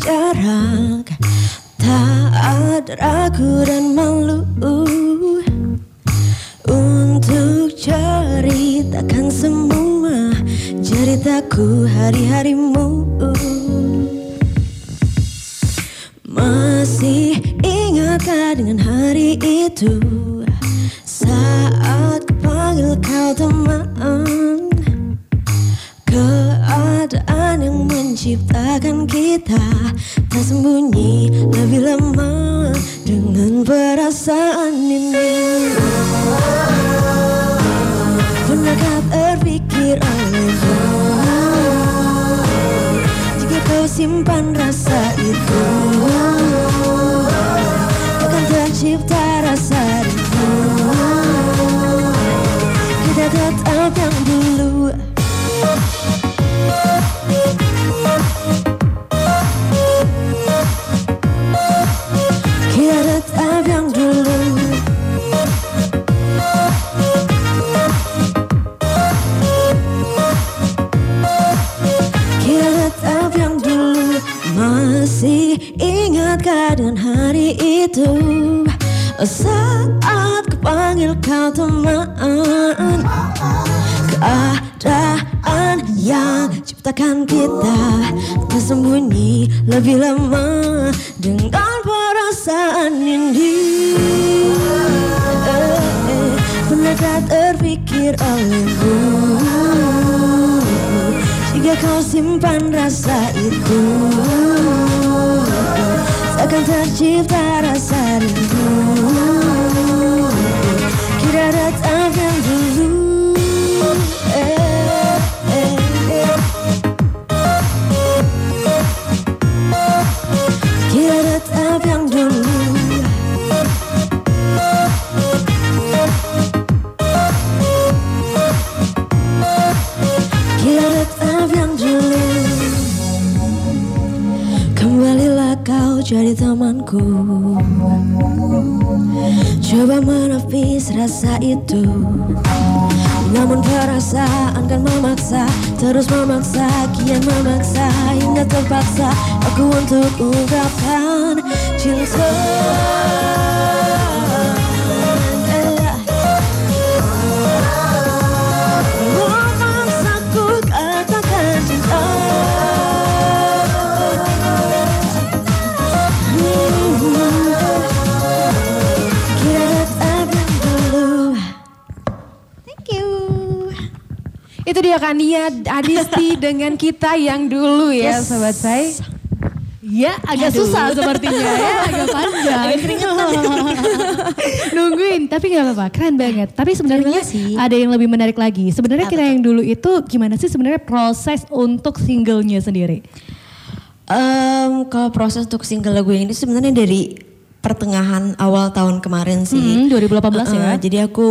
jarak Tak ada ragu dan malu. Untuk ceritakan semua Ceritaku hari-harimu. Masih ingatkah dengan hari itu simpan rasa itu Simpan rasa itu. Seakan tercipta rasa rindu temanku Coba menepis rasa itu. Namun perasaan kan memaksa Terus memaksa, kian memaksa Hingga terpaksa aku untuk ungkapkan cinta Itu dia Kania Adisti dengan kita yang dulu ya Yes. sobat saya. Ya agak susah sepertinya ya agak panjang. Nungguin tapi nggak apa-apa keren banget. Tapi sebenarnya sih. ada yang lebih menarik lagi. Sebenarnya kita yang dulu itu gimana sih sebenarnya proses untuk singlenya sendiri? Em, Kalau proses untuk single lagu ini sebenarnya dari pertengahan awal tahun kemarin sih Hmm, 2018 ya. Uh-uh, Jadi aku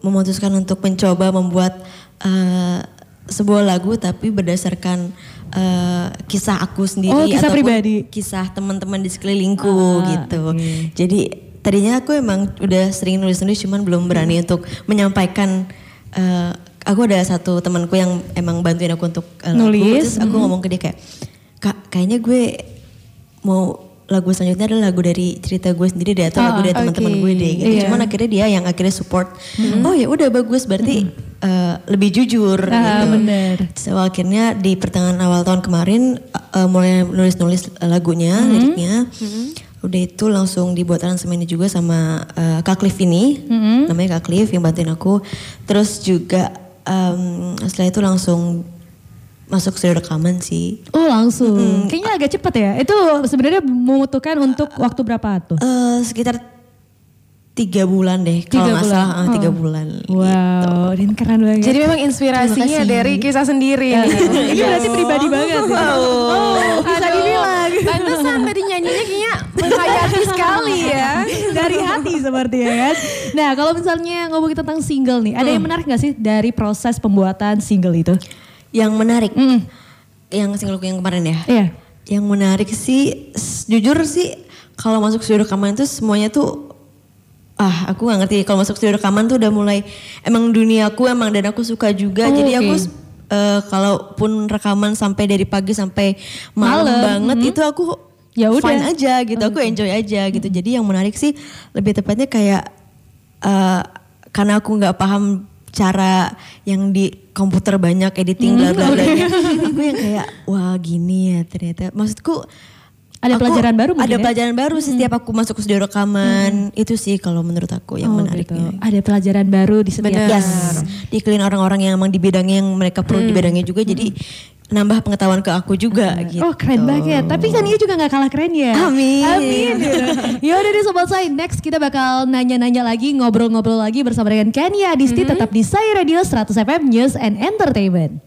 memutuskan untuk mencoba membuat eh, sebuah lagu tapi berdasarkan eh, kisah aku sendiri Oh, kisah pribadi. kisah teman-teman di sekelilingku Ah, gitu. oke. Jadi tadinya aku emang udah sering nulis-nulis cuman belum berani Hmm. untuk menyampaikan eh, aku ada satu temanku yang emang bantuin aku untuk lagu Nulis, terus aku ngomong ke dia kayak kak kayaknya gue mau lagu selanjutnya adalah lagu dari cerita gue sendiri deh atau Ah, lagu dari teman-teman oke. gue deh gitu. Iya. Cuman akhirnya dia yang akhirnya support. Oh ya udah bagus berarti eh, lebih jujur Ah, gitu. bener. So akhirnya di pertengahan awal tahun kemarin eh, mulai nulis-nulis lagunya, liriknya. Udah itu langsung dibuat aransemennya juga sama eh, Kak Cliff ini. Namanya Kak Cliff yang bantuin aku. Terus juga em, setelah itu langsung masuk studio rekaman sih. Oh langsung. Kayaknya agak cepat ya. Itu sebenarnya membutuhkan untuk waktu berapa tuh? Eh, sekitar tiga bulan deh Tiga kalau nggak bulan. salah eh, tiga Oh. bulan Wow, gitu. dan keren banget. Jadi memang inspirasinya dari kisah sendiri nih. ini berarti pribadi banget. ya? Oh, bisa Aduh, dibilang. Pantesan tadi nyanyinya kayaknya menghayati sekali ya. dari hati seperti ya kan. Nah kalau misalnya ngomongin tentang single nih, ada yang menarik gak sih dari proses pembuatan single itu? Yang menarik Mm. yang singleku yang kemarin ya Iya. yang menarik sih jujur sih kalau masuk studio rekaman itu semuanya tuh ah aku nggak ngerti kalau masuk studio rekaman tuh udah mulai emang duniaku emang dan aku suka juga Oh, jadi aku oke. s- eh, kalaupun rekaman sampai dari pagi sampai malam Malam, banget mhm. itu aku Ya udah. fine aja gitu, aku enjoy aja gitu. Jadi yang menarik sih lebih tepatnya kayak eh, karena aku nggak paham cara yang di komputer banyak editing bla bla bla. Aku yang kayak wah gini ya ternyata. Maksudku Ada aku- pelajaran baru mungkin Ada ya? pelajaran baru sih setiap aku masuk ke studio rekaman. Itu sih kalau menurut aku yang Oh, menariknya. gitu. Ada pelajaran baru di setiap Benar. Yes, dikelilingin orang-orang yang emang di bidangnya yang mereka perlu di bidangnya juga. Jadi nambah pengetahuan ke aku juga gitu. Oh keren banget. Tapi kan dia juga gak kalah keren ya. Amin. Amin. ya udah deh sobat saya. Next kita bakal nanya-nanya lagi, ngobrol-ngobrol lagi bersama dengan Kenya Adisti tetap di Saya Radio 100 FM News and Entertainment.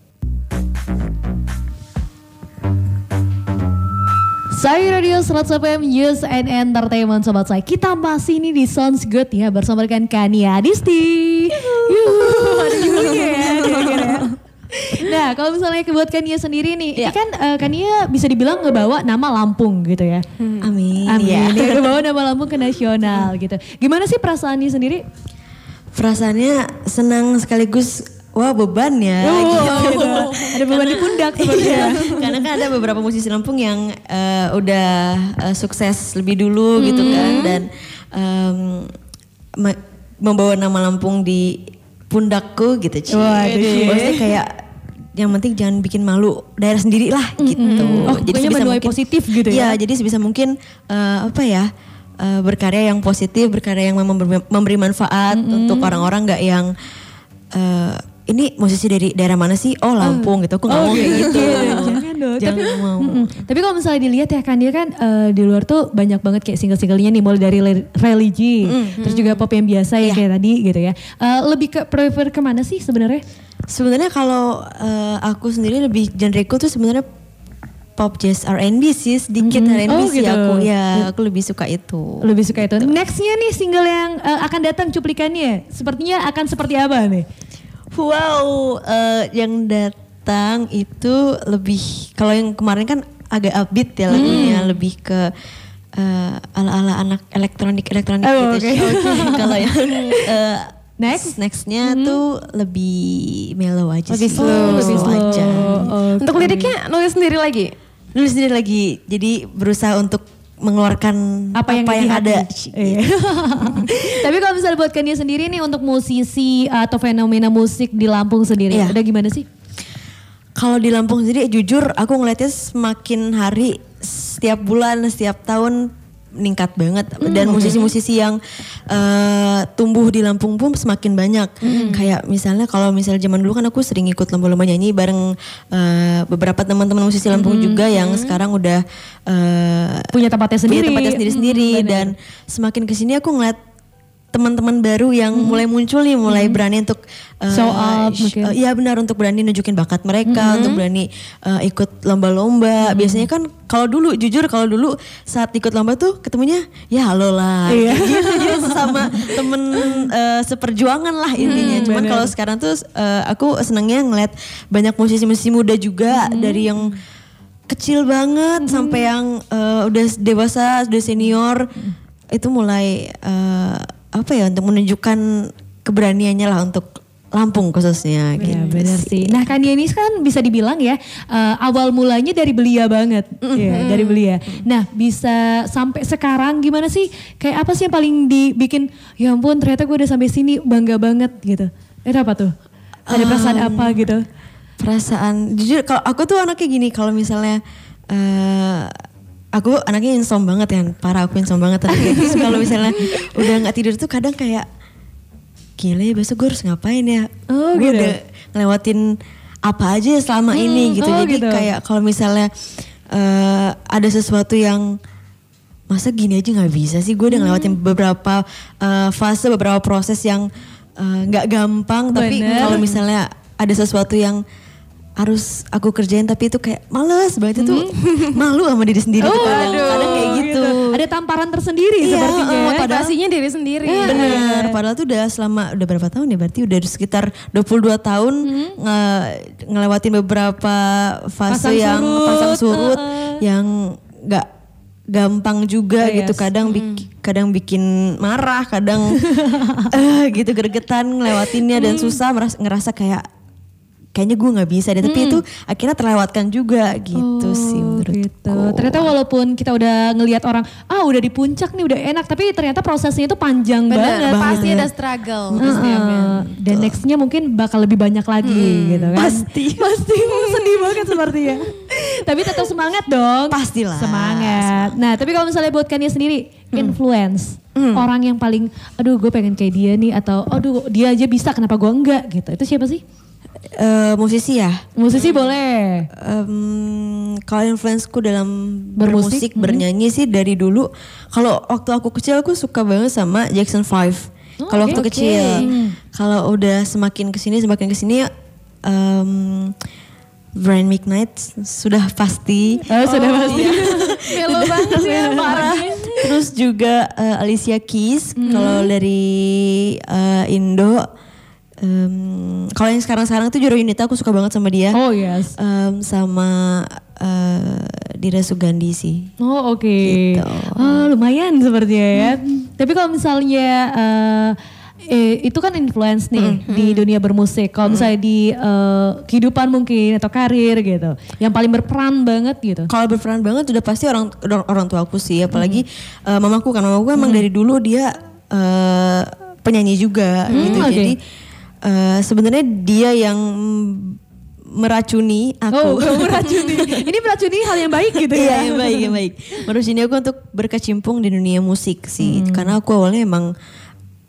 Saya Radio 100 FM News and Entertainment Sobat saya Kita masih ini di Sounds Good ya Bersama dengan Kania Adisti Yuhu, Ada yuhunya ya. Nah kalau misalnya buat Kania sendiri nih Ini kan eh, Kania bisa dibilang ngebawa nama Lampung gitu ya Amin. Amin ya. ya. Ngebawa nama Lampung ke nasional gitu Gimana sih perasaannya sendiri? Perasaannya senang sekaligus wah beban ya. Oh, gitu. gitu. Ada beban di pundak Iya, sebenarnya karena kan ada beberapa musisi Lampung yang eh, udah eh, sukses lebih dulu gitu Hmm. kan dan me- membawa nama Lampung di pundakku gitu. Ci. Maksudnya kayak yang penting jangan bikin malu daerah sendiri lah gitu. Oh, pokoknya menuai positif gitu ya? Iya, jadi sebisa mungkin eh, apa ya? eh, berkarya yang positif, berkarya yang memang memberi, memberi manfaat untuk orang-orang nggak yang eh, ini musisi dari daerah mana sih? Oh Lampung gitu. Aku nggak mau kayak gitu. Jangan dong. Jangan tapi, mau. Mm-mm. Tapi kalau misalnya dilihat ya kan dia kan eh, di luar tuh banyak banget kayak single-singlenya nih mulai dari religi, terus juga pop yang biasa Iya. ya kayak tadi gitu ya. Eh, lebih ke prefer ke mana sih sebenarnya? Sebenarnya kalau eh, aku sendiri lebih genreku tuh sebenarnya pop jazz R&B sih sedikit R&B Oh, sih gitu. aku ya aku lebih suka itu. Lebih suka itu. Nextnya nih single yang eh, akan datang cuplikannya, sepertinya akan seperti apa nih? Wow, eh, yang datang itu lebih kalau yang kemarin kan agak upbeat ya lagunya lebih ke eh, ala-ala anak elektronik elektronik Oh, gitu. oke. kalau yang Next? nextnya tuh lebih mellow aja Lebih sih. slow. lebih slow. aja. Oke. Untuk liriknya nulis sendiri lagi. Nulis sendiri lagi, jadi berusaha untuk mengeluarkan apa yang, di hati. ada. Iya. Tapi kalau misalnya buat Kania sendiri nih untuk musisi atau fenomena musik di Lampung sendiri, Iya. udah gimana sih? Kalau di Lampung sendiri jujur aku ngeliatnya semakin hari setiap bulan setiap tahun meningkat banget. Dan musisi-musisi yang eh, tumbuh di Lampung pun semakin banyak. Kayak misalnya kalau misalnya zaman dulu kan aku sering ikut lomba-lomba nyanyi bareng eh, beberapa teman-teman musisi Lampung juga yang sekarang udah eh, Punya tempatnya sendiri. punya tempatnya sendiri-sendiri Mm, dan semakin ke sini aku ngeliat teman-teman baru yang mulai muncul nih mulai berani untuk uh, Show up uh, Iya benar untuk berani nunjukin bakat mereka untuk berani uh, ikut lomba-lomba. Biasanya kan kalau dulu jujur kalau dulu saat ikut lomba tuh ketemunya ya halo lah. Iya. gitu. Sama temen uh, seperjuangan lah intinya. Cuman bener. kalau sekarang tuh uh, aku senangnya ngeliat banyak musisi-musisi muda juga dari yang kecil banget sampai yang uh, udah dewasa, udah senior. Itu mulai uh, apa ya untuk menunjukkan keberaniannya lah untuk Lampung khususnya Ya gitu benar sih. Nah kan ini kan bisa dibilang ya eh, awal mulanya dari belia banget, ya dari belia. Nah bisa sampai sekarang gimana sih? Kayak apa sih yang paling dibikin? Ya ampun ternyata gue udah sampai sini bangga banget gitu. Itu apa tuh? Ada perasaan apa gitu? Perasaan jujur kalau aku tuh anaknya gini kalau misalnya eh aku anaknya insom banget kan, parah aku insom banget anaknya. Terus kalau misalnya udah nggak tidur tuh kadang kayak gila ya besok gue harus ngapain ya? Oh, gue gitu. udah ngelewatin apa aja selama ini gitu. oh, Jadi gitu. kayak kalau misalnya eh ada sesuatu yang masa gini aja nggak bisa sih gue udah ngelewatin Hmm. beberapa eh, fase beberapa proses yang eh, nggak gampang tapi Bener. kalau misalnya ada sesuatu yang harus aku kerjain tapi itu kayak males banget itu malu sama diri sendiri tuh kadang, kadang kayak gitu. Ada tamparan tersendiri Iya, sepertinya. ya. padahal- Motivasinya diri sendiri. Bener, padahal tuh udah selama udah berapa tahun ya berarti udah sekitar 22 tahun nge- ngelewatin beberapa fase Pasang yang surut, pasang surut uh-uh. yang nggak gampang juga Oh, gitu yes. kadang bik- kadang bikin marah kadang eh gitu gregetan ngelewatinnya dan susah meras- ngerasa kayak kayaknya gue nggak bisa deh tapi itu akhirnya terlewatkan juga gitu sih Oh, menurutku gitu. Ternyata walaupun kita udah ngelihat orang, ah udah di puncak nih udah enak, tapi ternyata prosesnya itu panjang Bener, banget. pasti ada struggle. Pasti ada. Heeh. Dan nextnya mungkin bakal lebih banyak lagi gitu kan. pasti. Pasti sedih banget sepertinya. tapi tetap semangat dong. Pastilah. Semangat. Nah tapi kalau misalnya buat Kania sendiri, influence. Hmm. Orang yang paling, aduh gue pengen kayak dia nih. Atau aduh dia aja bisa kenapa gue enggak gitu. Itu siapa sih? Eh, musisi ya Musisi boleh. Em, kalau influenceku dalam Bermusik, bermusik, bernyanyi sih dari dulu. Kalau waktu aku kecil aku suka banget sama Jackson 5. Oh, kalau oke. waktu Oke. kecil. Kalau udah semakin ke sini semakin ke sini em, Brian McKnight sudah pasti. Oh, sudah pasti. Melo banget ya, parah. Terus juga eh, Alicia Keys kalau dari eh, Indo. Em, kalau yang sekarang-sekarang tuh Juro Yunita aku suka banget sama dia. Oh yes. Em, sama eh, Dira Sugandi sih. Oh oke. Gitu. Oh lumayan sepertinya ya. Tapi kalau misalnya eh, eh, itu kan influence nih di dunia bermusik. Kalau misalnya di eh, kehidupan mungkin atau karir gitu, yang paling berperan banget gitu. Kalau berperan banget udah pasti orang orang, tua aku sih, apalagi eh, mamaku kan mamaku emang dari dulu dia eh, penyanyi juga gitu. oke. Jadi eh, sebenarnya dia yang meracuni Oh, aku. kamu meracuni. Ini meracuni hal yang baik gitu Iya ya. yang baik yang baik. Meracuni aku untuk berkecimpung di dunia musik sih, Hmm. karena aku awalnya emang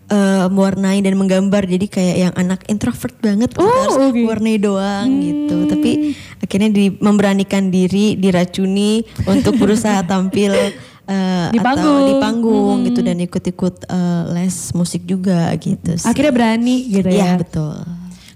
eh, mewarnai dan menggambar jadi kayak yang anak introvert banget Oh, harus. Hmm. warnai doang gitu tapi akhirnya di, memberanikan diri diracuni untuk berusaha tampil eh, Di atau panggung. di panggung gitu dan ikut-ikut eh, les musik juga gitu sih. Akhirnya berani gitu Iya ya. betul.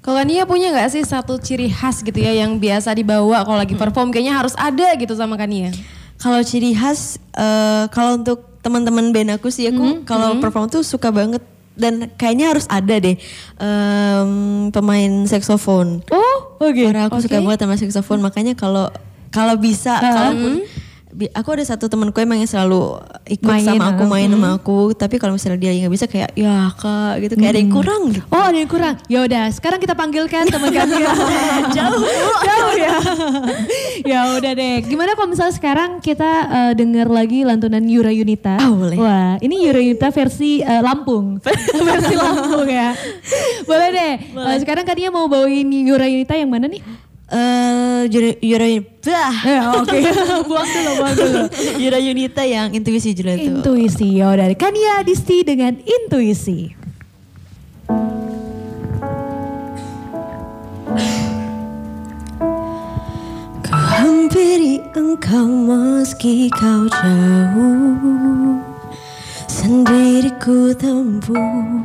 Kalau Kania punya nggak sih satu ciri khas gitu ya yang biasa dibawa kalau lagi perform kayaknya harus ada gitu sama Kania. Kalau ciri khas, eh, kalau untuk teman-teman band aku sih, aku kalau perform tuh suka banget dan kayaknya harus ada deh em, pemain saksofon. Oh oke. Karena aku suka banget sama saksofon, makanya kalau kalau bisa, kalaupun bi- aku ada satu temanku emang yang selalu ikut Main, sama aku ah. main sama aku, tapi kalau misalnya dia nggak bisa kayak ya kak gitu kayak ada yang kurang gitu. Oh ada yang kurang. Ya udah, sekarang kita panggilkan teman kami. Jauh, jauh ya. ya udah deh. Gimana kalau misalnya sekarang kita eh, dengar lagi lantunan Yura Yunita? Ah, boleh. Wah, ini Yura Yunita versi eh, Lampung, versi Lampung ya. Boleh deh. Eh, sekarang Kania mau bawain Yura Yunita yang mana nih? Eh Yura Yura bah. Eh, Oke, buang dulu, buang dulu. Yura Yunita yang intuisi juga tuh. Intuisi, ya udah. Kania Disti dengan intuisi. Ku hampiri engkau meski kau jauh Sendiri ku tempuh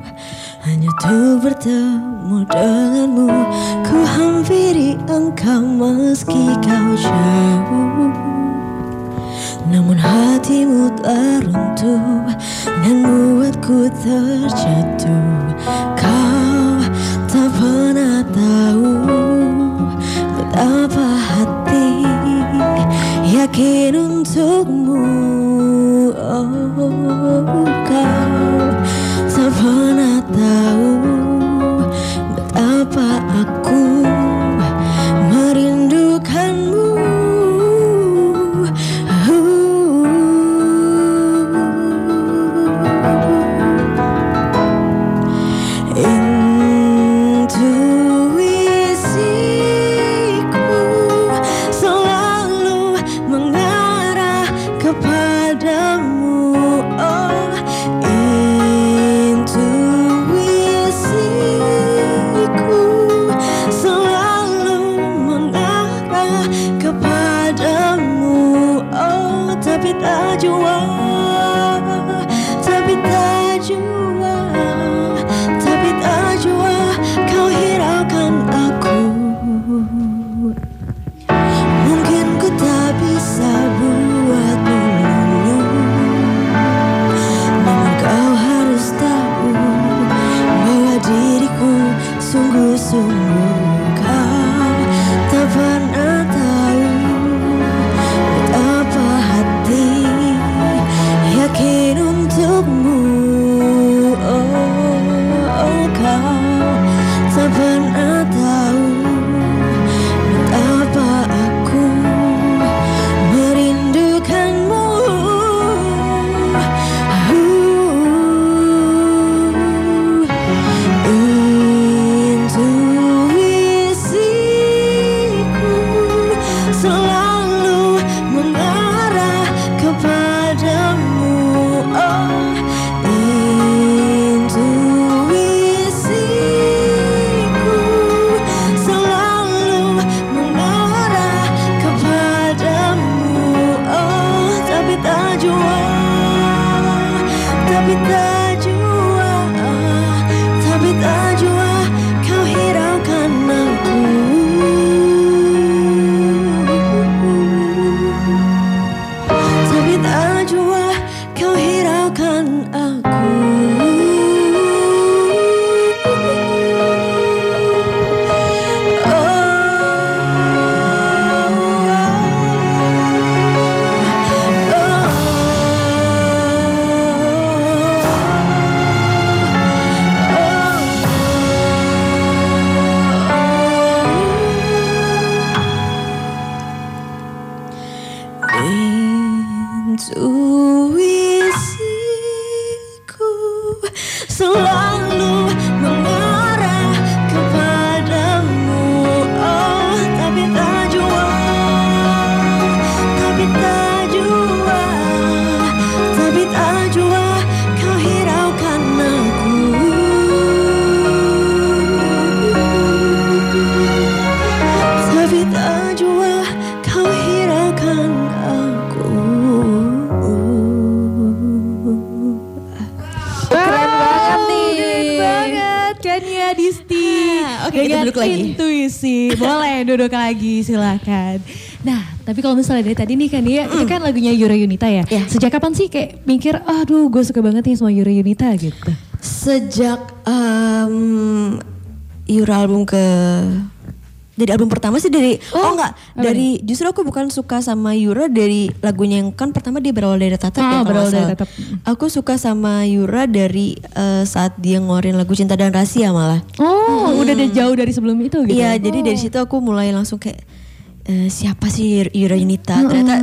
Hanya untuk bertemu denganmu. Ku hampiri engkau meski kau jauh. Namun hatimu telah runtuh Dan buatku terjatuh. Kau duduk lagi silakan. Nah, tapi kalau misalnya dari tadi nih kan dia, itu kan lagunya Yura Yunita ya. Iya. Sejak kapan sih kayak mikir, aduh gue suka banget nih sama Yura Yunita gitu. Sejak em, Yura album ke dari album pertama sih dari oh, enggak dari justru aku bukan suka sama Yura dari lagunya yang kan pertama dia berawal dari Tatap Ah, ya kalau berawal dari. Tatap. Aku suka sama Yura dari eh, saat dia ngeluarin lagu Cinta dan Rahasia malah. Oh, udah ada jauh dari sebelum itu gitu. Iya, jadi dari situ aku mulai langsung kayak eh, siapa sih Yura Yunita? Ternyata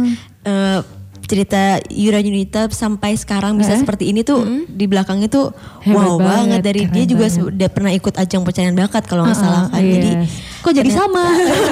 eh, cerita Yura Yunita sampai sekarang bisa seperti ini tuh di belakang itu Hebat wow banget, banget dari keren dia juga sudah pernah ikut ajang pencarian bakat kalau nggak salah kan. Ah, Jadi yes. kok jadi ternyata- sama?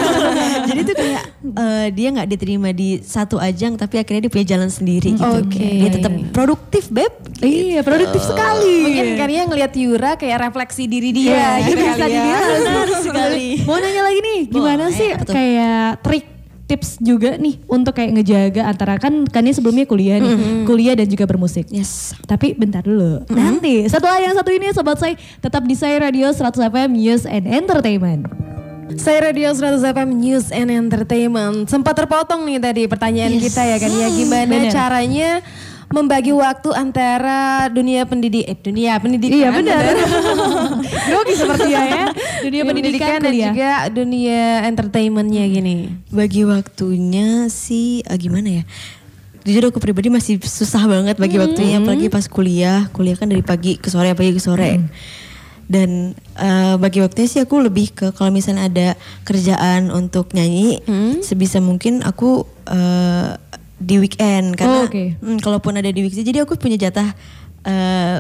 jadi tuh kayak eh, dia nggak diterima di satu ajang tapi akhirnya dia punya jalan sendiri gitu. Oke. Dia tetap produktif beb. Iya, produktif sekali. Mungkin karena ngelihat Yura kayak refleksi diri dia Iya, gitu bisa ya. dibilang. Sekali. Mau nanya lagi nih, gimana Boleh, sih tuh? kayak trik tips juga nih untuk kayak ngejaga antara kan kan ini sebelumnya kuliah nih, kuliah dan juga bermusik. Yes. Tapi bentar dulu. Nanti setelah yang satu ini sobat saya tetap di saya Radio 100 FM News and Entertainment. Saya Radio 100 FM News and Entertainment. Sempat terpotong nih tadi pertanyaan Yes. kita ya kan ya gimana Bener. caranya membagi waktu antara dunia pendidik eh dunia pendidikan Iya benar. Grogi seperti ya ya. Dunia pendidikan, dan kuliah. juga dunia entertainmentnya gini. Bagi waktunya sih eh, gimana ya? Jujur aku pribadi masih susah banget bagi waktunya apalagi pas kuliah. Kuliah kan dari pagi ke sore pagi ke sore. Dan eh, bagi waktunya sih aku lebih ke kalau misalnya ada kerjaan untuk nyanyi sebisa mungkin aku eh, di weekend karena Oh, oke. mm, kalaupun ada di weekend jadi aku punya jatah eh,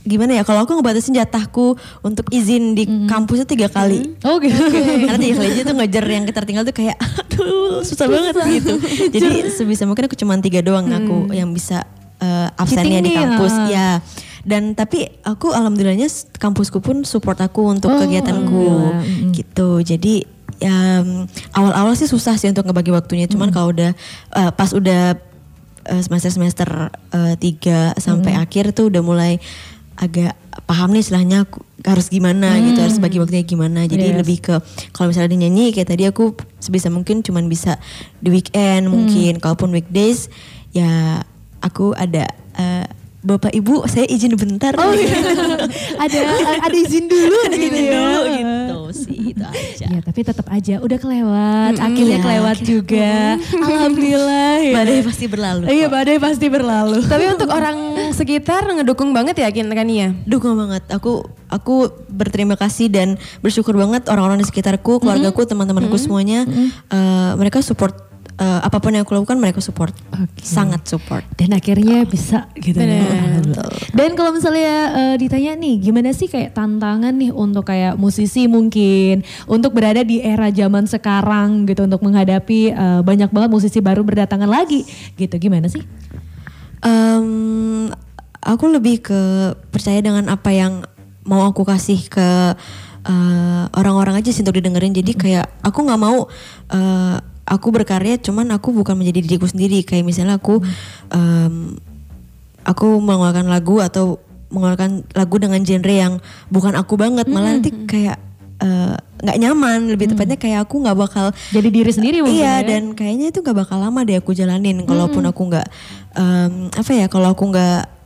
gimana ya kalau aku ngebatasin jatahku untuk izin di kampus itu tiga kali Oh gitu. karena tiga kali aja tuh ngejar yang tertinggal tuh kayak aduh susah banget gitu. Jadi sebisa mungkin aku cuma tiga doang aku yang bisa eh, absennya di nih, kampus ah. ya. Dan tapi aku alhamdulillahnya kampusku pun support aku untuk Oh, kegiatanku alhamdulillah. gitu. Jadi mm, awal-awal sih susah sih untuk ngebagi waktunya. Cuman kalau udah eh, pas udah eh, semester-semester eh, tiga sampai akhir tuh udah mulai agak paham nih istilahnya aku harus gimana gitu harus bagi waktunya gimana. Jadi Yes. lebih ke kalau misalnya nyanyi kayak tadi aku sebisa mungkin cuman bisa di weekend mungkin. Kalaupun weekdays ya aku ada eh, bapak ibu saya izin bentar Oh iya. ada ada izin dulu Ada gitu izin ya. dulu gitu sih itu aja Ya tapi tetap aja udah kelewat, Mm-mm, akhirnya ya, kelewat akhirnya. juga. Alhamdulillah ya. badai pasti berlalu Iya badai pasti berlalu. Tapi untuk orang sekitar ngedukung banget ya kan kan ya. Dukung banget. Aku aku berterima kasih dan bersyukur banget orang-orang di sekitarku, keluargaku, teman-temanku semuanya. eh, mereka support eh, apa pun yang aku lakukan mereka support. Oke. Sangat support. Dan akhirnya bisa gitu ya. Dan kalau misalnya eh, ditanya nih, gimana sih kayak tantangan nih untuk kayak musisi mungkin untuk berada di era zaman sekarang gitu untuk menghadapi eh, banyak banget musisi baru berdatangan lagi gitu. Gimana sih? Em, aku lebih ke percaya dengan apa yang mau aku kasih ke orang-orang aja sih untuk didengerin. Jadi kayak aku nggak mau eh, aku berkarya, cuman aku bukan menjadi diriku sendiri. Kayak misalnya aku em, aku mengeluarkan lagu atau mengeluarkan lagu dengan genre yang bukan aku banget, malah nanti kayak eh, nggak nyaman. Lebih tepatnya kayak aku nggak bakal Jadi diri sendiri mungkin Iya ya? dan kayaknya itu nggak bakal lama deh aku jalanin. Kalaupun aku nggak em, apa ya kalau aku nggak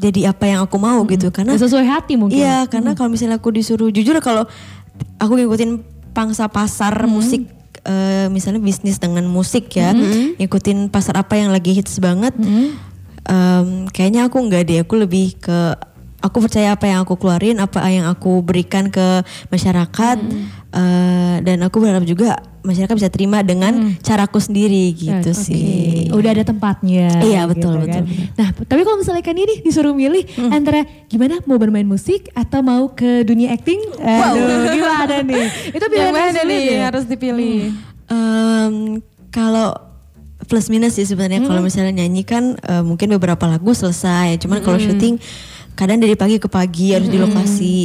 jadi apa yang aku mau gitu. Karena Nggak sesuai hati mungkin. iya karena kalau misalnya aku disuruh jujur kalau aku ngikutin pangsa pasar musik eh, misalnya bisnis dengan musik ya ngikutin pasar apa yang lagi hits banget em, kayaknya aku nggak deh aku lebih ke aku percaya apa yang aku keluarin apa yang aku berikan ke masyarakat eh, dan aku berharap juga masyarakat bisa terima dengan caraku sendiri gitu Oke. sih Udah ada tempatnya. Iya, betul, kan. betul, betul. Nah, tapi kalau misalnya kan ini disuruh milih antara gimana mau bermain musik atau mau ke dunia acting, aduh gimana nih? Itu Yang pilihan mana sulit nih ya? harus dipilih? Em, kalau plus minus sih sebenarnya kalau misalnya nyanyi kan eh, mungkin beberapa lagu selesai cuman kalau syuting kadang dari pagi ke pagi harus di lokasi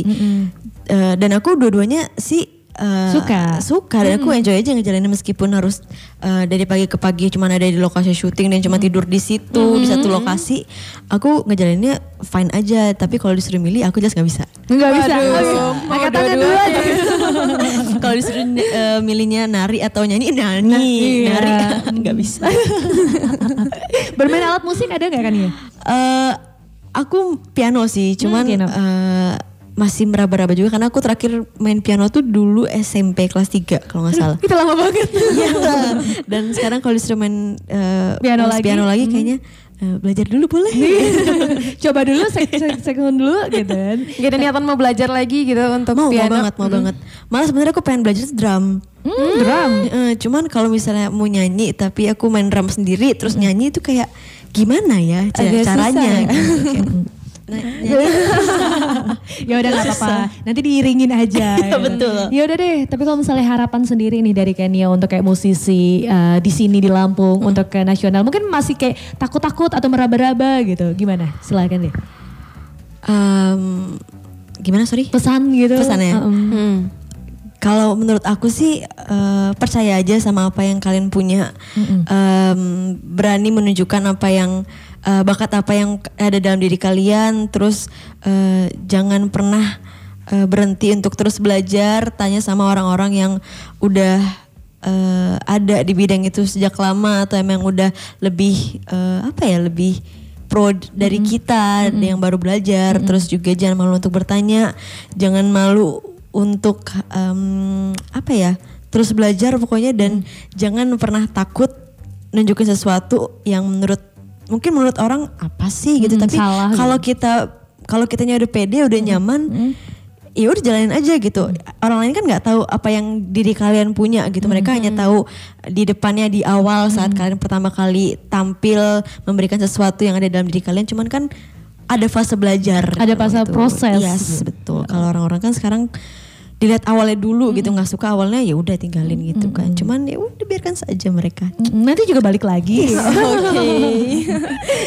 Eh, dan aku dua-duanya sih eh, Suka. suka dan aku enjoy aja ngejalanin meskipun harus eh, dari pagi ke pagi cuman ada di lokasi syuting dan cuma tidur di situ di satu lokasi aku ngejalaninnya fine aja tapi kalau disuruh milih aku jelas nggak bisa Enggak bisa. Angkat tangan dulu dua-duanya kalau disuruh eh, milihnya nari atau nyanyi nyanyi, Iya. nari nggak bisa. Bermain alat musik ada nggak kan ya? Eh, aku piano sih, cuman piano. eh, masih meraba-raba juga karena aku terakhir main piano tuh dulu SMP kelas 3 kalau nggak salah. Kita lama banget. Iya. Dan sekarang kalau disuruh main eh, Piano lagi? piano lagi kayaknya eh, belajar dulu boleh. Coba dulu sek sek sekund dulu gitu kan. Gak ada niatan mau belajar lagi gitu untuk mau, mau piano. banget, mau banget. Malah sebenarnya aku pengen belajar drum. Hmm, drum. Eh, cuman kalau misalnya mau nyanyi tapi aku main drum sendiri terus nyanyi itu kayak gimana ya Agak susah caranya ya. gitu. Nah, ya udah nggak apa-apa. Nanti diiringin aja. Iya, betul. Ya udah deh. Tapi kalau misalnya harapan sendiri nih dari Kenya untuk kayak musisi eh, di sini di Lampung Hmm. untuk ke nasional, mungkin masih kayak takut-takut atau meraba-raba gitu. Gimana? Silakan deh. Em, gimana sorry? Pesan gitu. Pesannya? Heem. Hmm. Kalau menurut aku sih eh, percaya aja sama apa yang kalian punya, Em, berani menunjukkan apa yang eh, bakat apa yang ada dalam diri kalian, terus eh, jangan pernah eh, berhenti untuk terus belajar, tanya sama orang-orang yang udah eh, ada di bidang itu sejak lama atau emang udah lebih eh, apa ya lebih pro dari kita yang baru belajar, terus juga jangan malu untuk bertanya, jangan malu untuk em, apa ya terus belajar pokoknya dan jangan pernah takut nunjukin sesuatu yang menurut mungkin menurut orang apa sih gitu? Hmm, tapi kalau kita kalau kitanya udah pede udah nyaman ya udah jalanin aja gitu. Orang lain kan nggak tahu apa yang diri kalian punya gitu. Mereka hanya tahu di depannya di awal saat kalian pertama kali tampil memberikan sesuatu yang ada dalam diri kalian. Cuman kan ada fase belajar Ada fase gitu. proses. yes betul. Kalau orang-orang kan sekarang dilihat awalnya dulu gitu nggak suka awalnya ya udah tinggalin gitu kan cuman ya udah biarkan saja mereka Nanti juga balik lagi. Oke.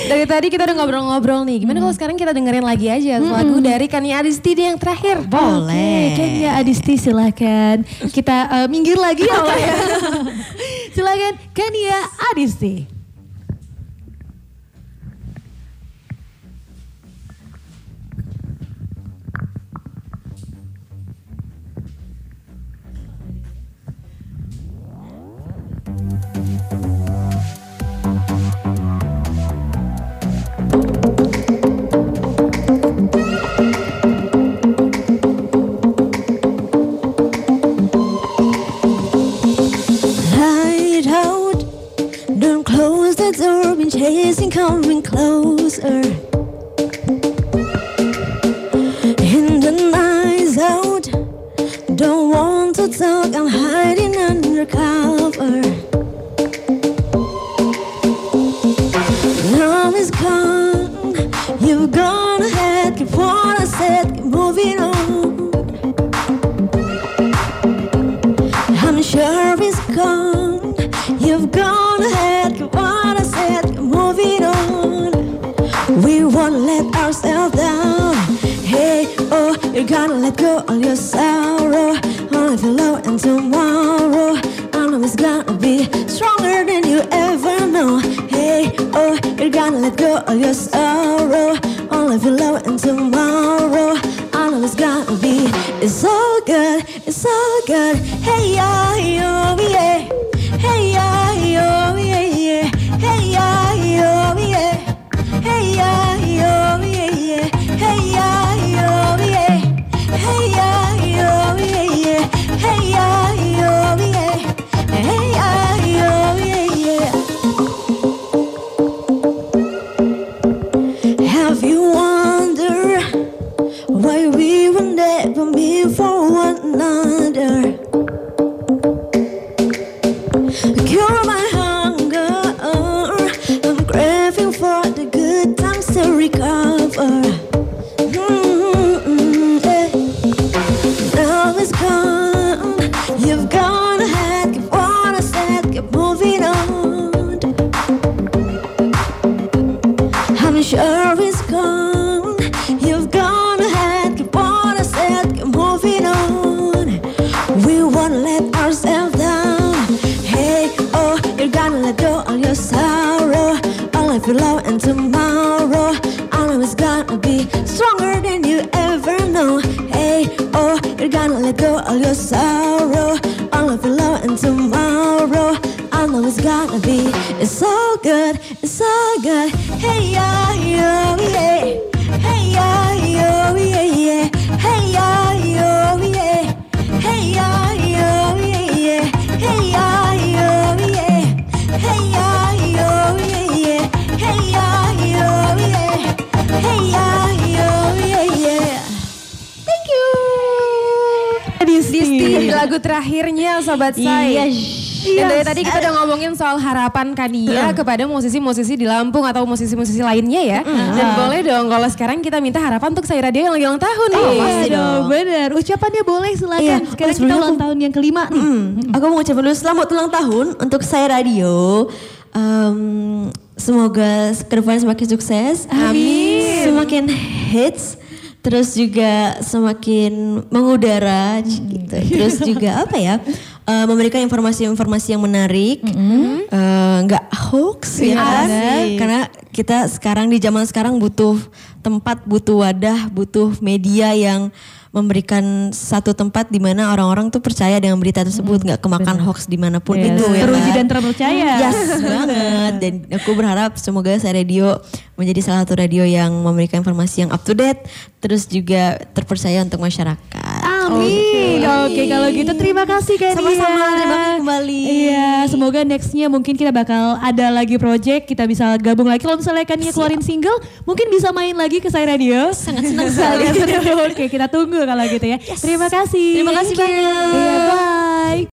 dari tadi kita udah ngobrol-ngobrol nih. Gimana kalau sekarang kita dengerin lagi aja lagu dari Kania Adisti yang terakhir. boleh Oke, Kenya Adisti silakan. Kita eh, minggir lagi ya silakan Kenya Adisti. Gonna let go of your sorrow. Only feel low and tomorrow. I know it's gonna be stronger than you ever know. Hey, oh, you're gonna let go of your sorrow. You're gonna let go all your sorrow. All of your love and tomorrow. I know it's gonna be. It's so good. It's so good. Hey yeah, yo, yeah. Lagu terakhirnya Sobat Say. Iya. Dan dari tadi kita udah ngomongin soal harapan Kania kepada musisi-musisi di Lampung atau musisi-musisi lainnya ya. Dan boleh dong kalau sekarang kita minta harapan untuk Saya Radio yang lagi ulang tahun nih. Oh, Iya pasti dong, dong. bener. Ucapannya boleh silakan. Iya, Sekarang oh, kita ulang aku- tahun yang kelima nih. Hmm, Aku mau ucapin dulu selamat ulang tahun untuk saya radio. Em, semoga ke depannya semakin sukses. Amin. Semakin hits. Terus juga semakin mengudara gitu. Terus juga apa ya? eh, memberikan informasi-informasi yang menarik, Eh, nggak hoax ya kan? Karena kita sekarang di zaman sekarang butuh tempat, butuh wadah, butuh media yang memberikan satu tempat di mana orang-orang tuh percaya dengan berita tersebut, nggak kemakan hoax di mana pun Yes. itu ya Teruji kan? dan terpercaya. Yes banget. Dan aku berharap semoga saya radio menjadi salah satu radio yang memberikan informasi yang up to date, terus juga terpercaya untuk masyarakat. Amin. Oke, kalau gitu terima kasih Kania. Sama-sama, terima kasih kembali. Iya, semoga nextnya mungkin kita bakal ada lagi project, kita bisa gabung lagi. Kalau misalnya Kania keluarin single, mungkin bisa main lagi ke saya radio. Sangat senang sekali. Oke, kita tunggu kalau gitu ya. Terima kasih. Terima kasih banyak. Iya, bye.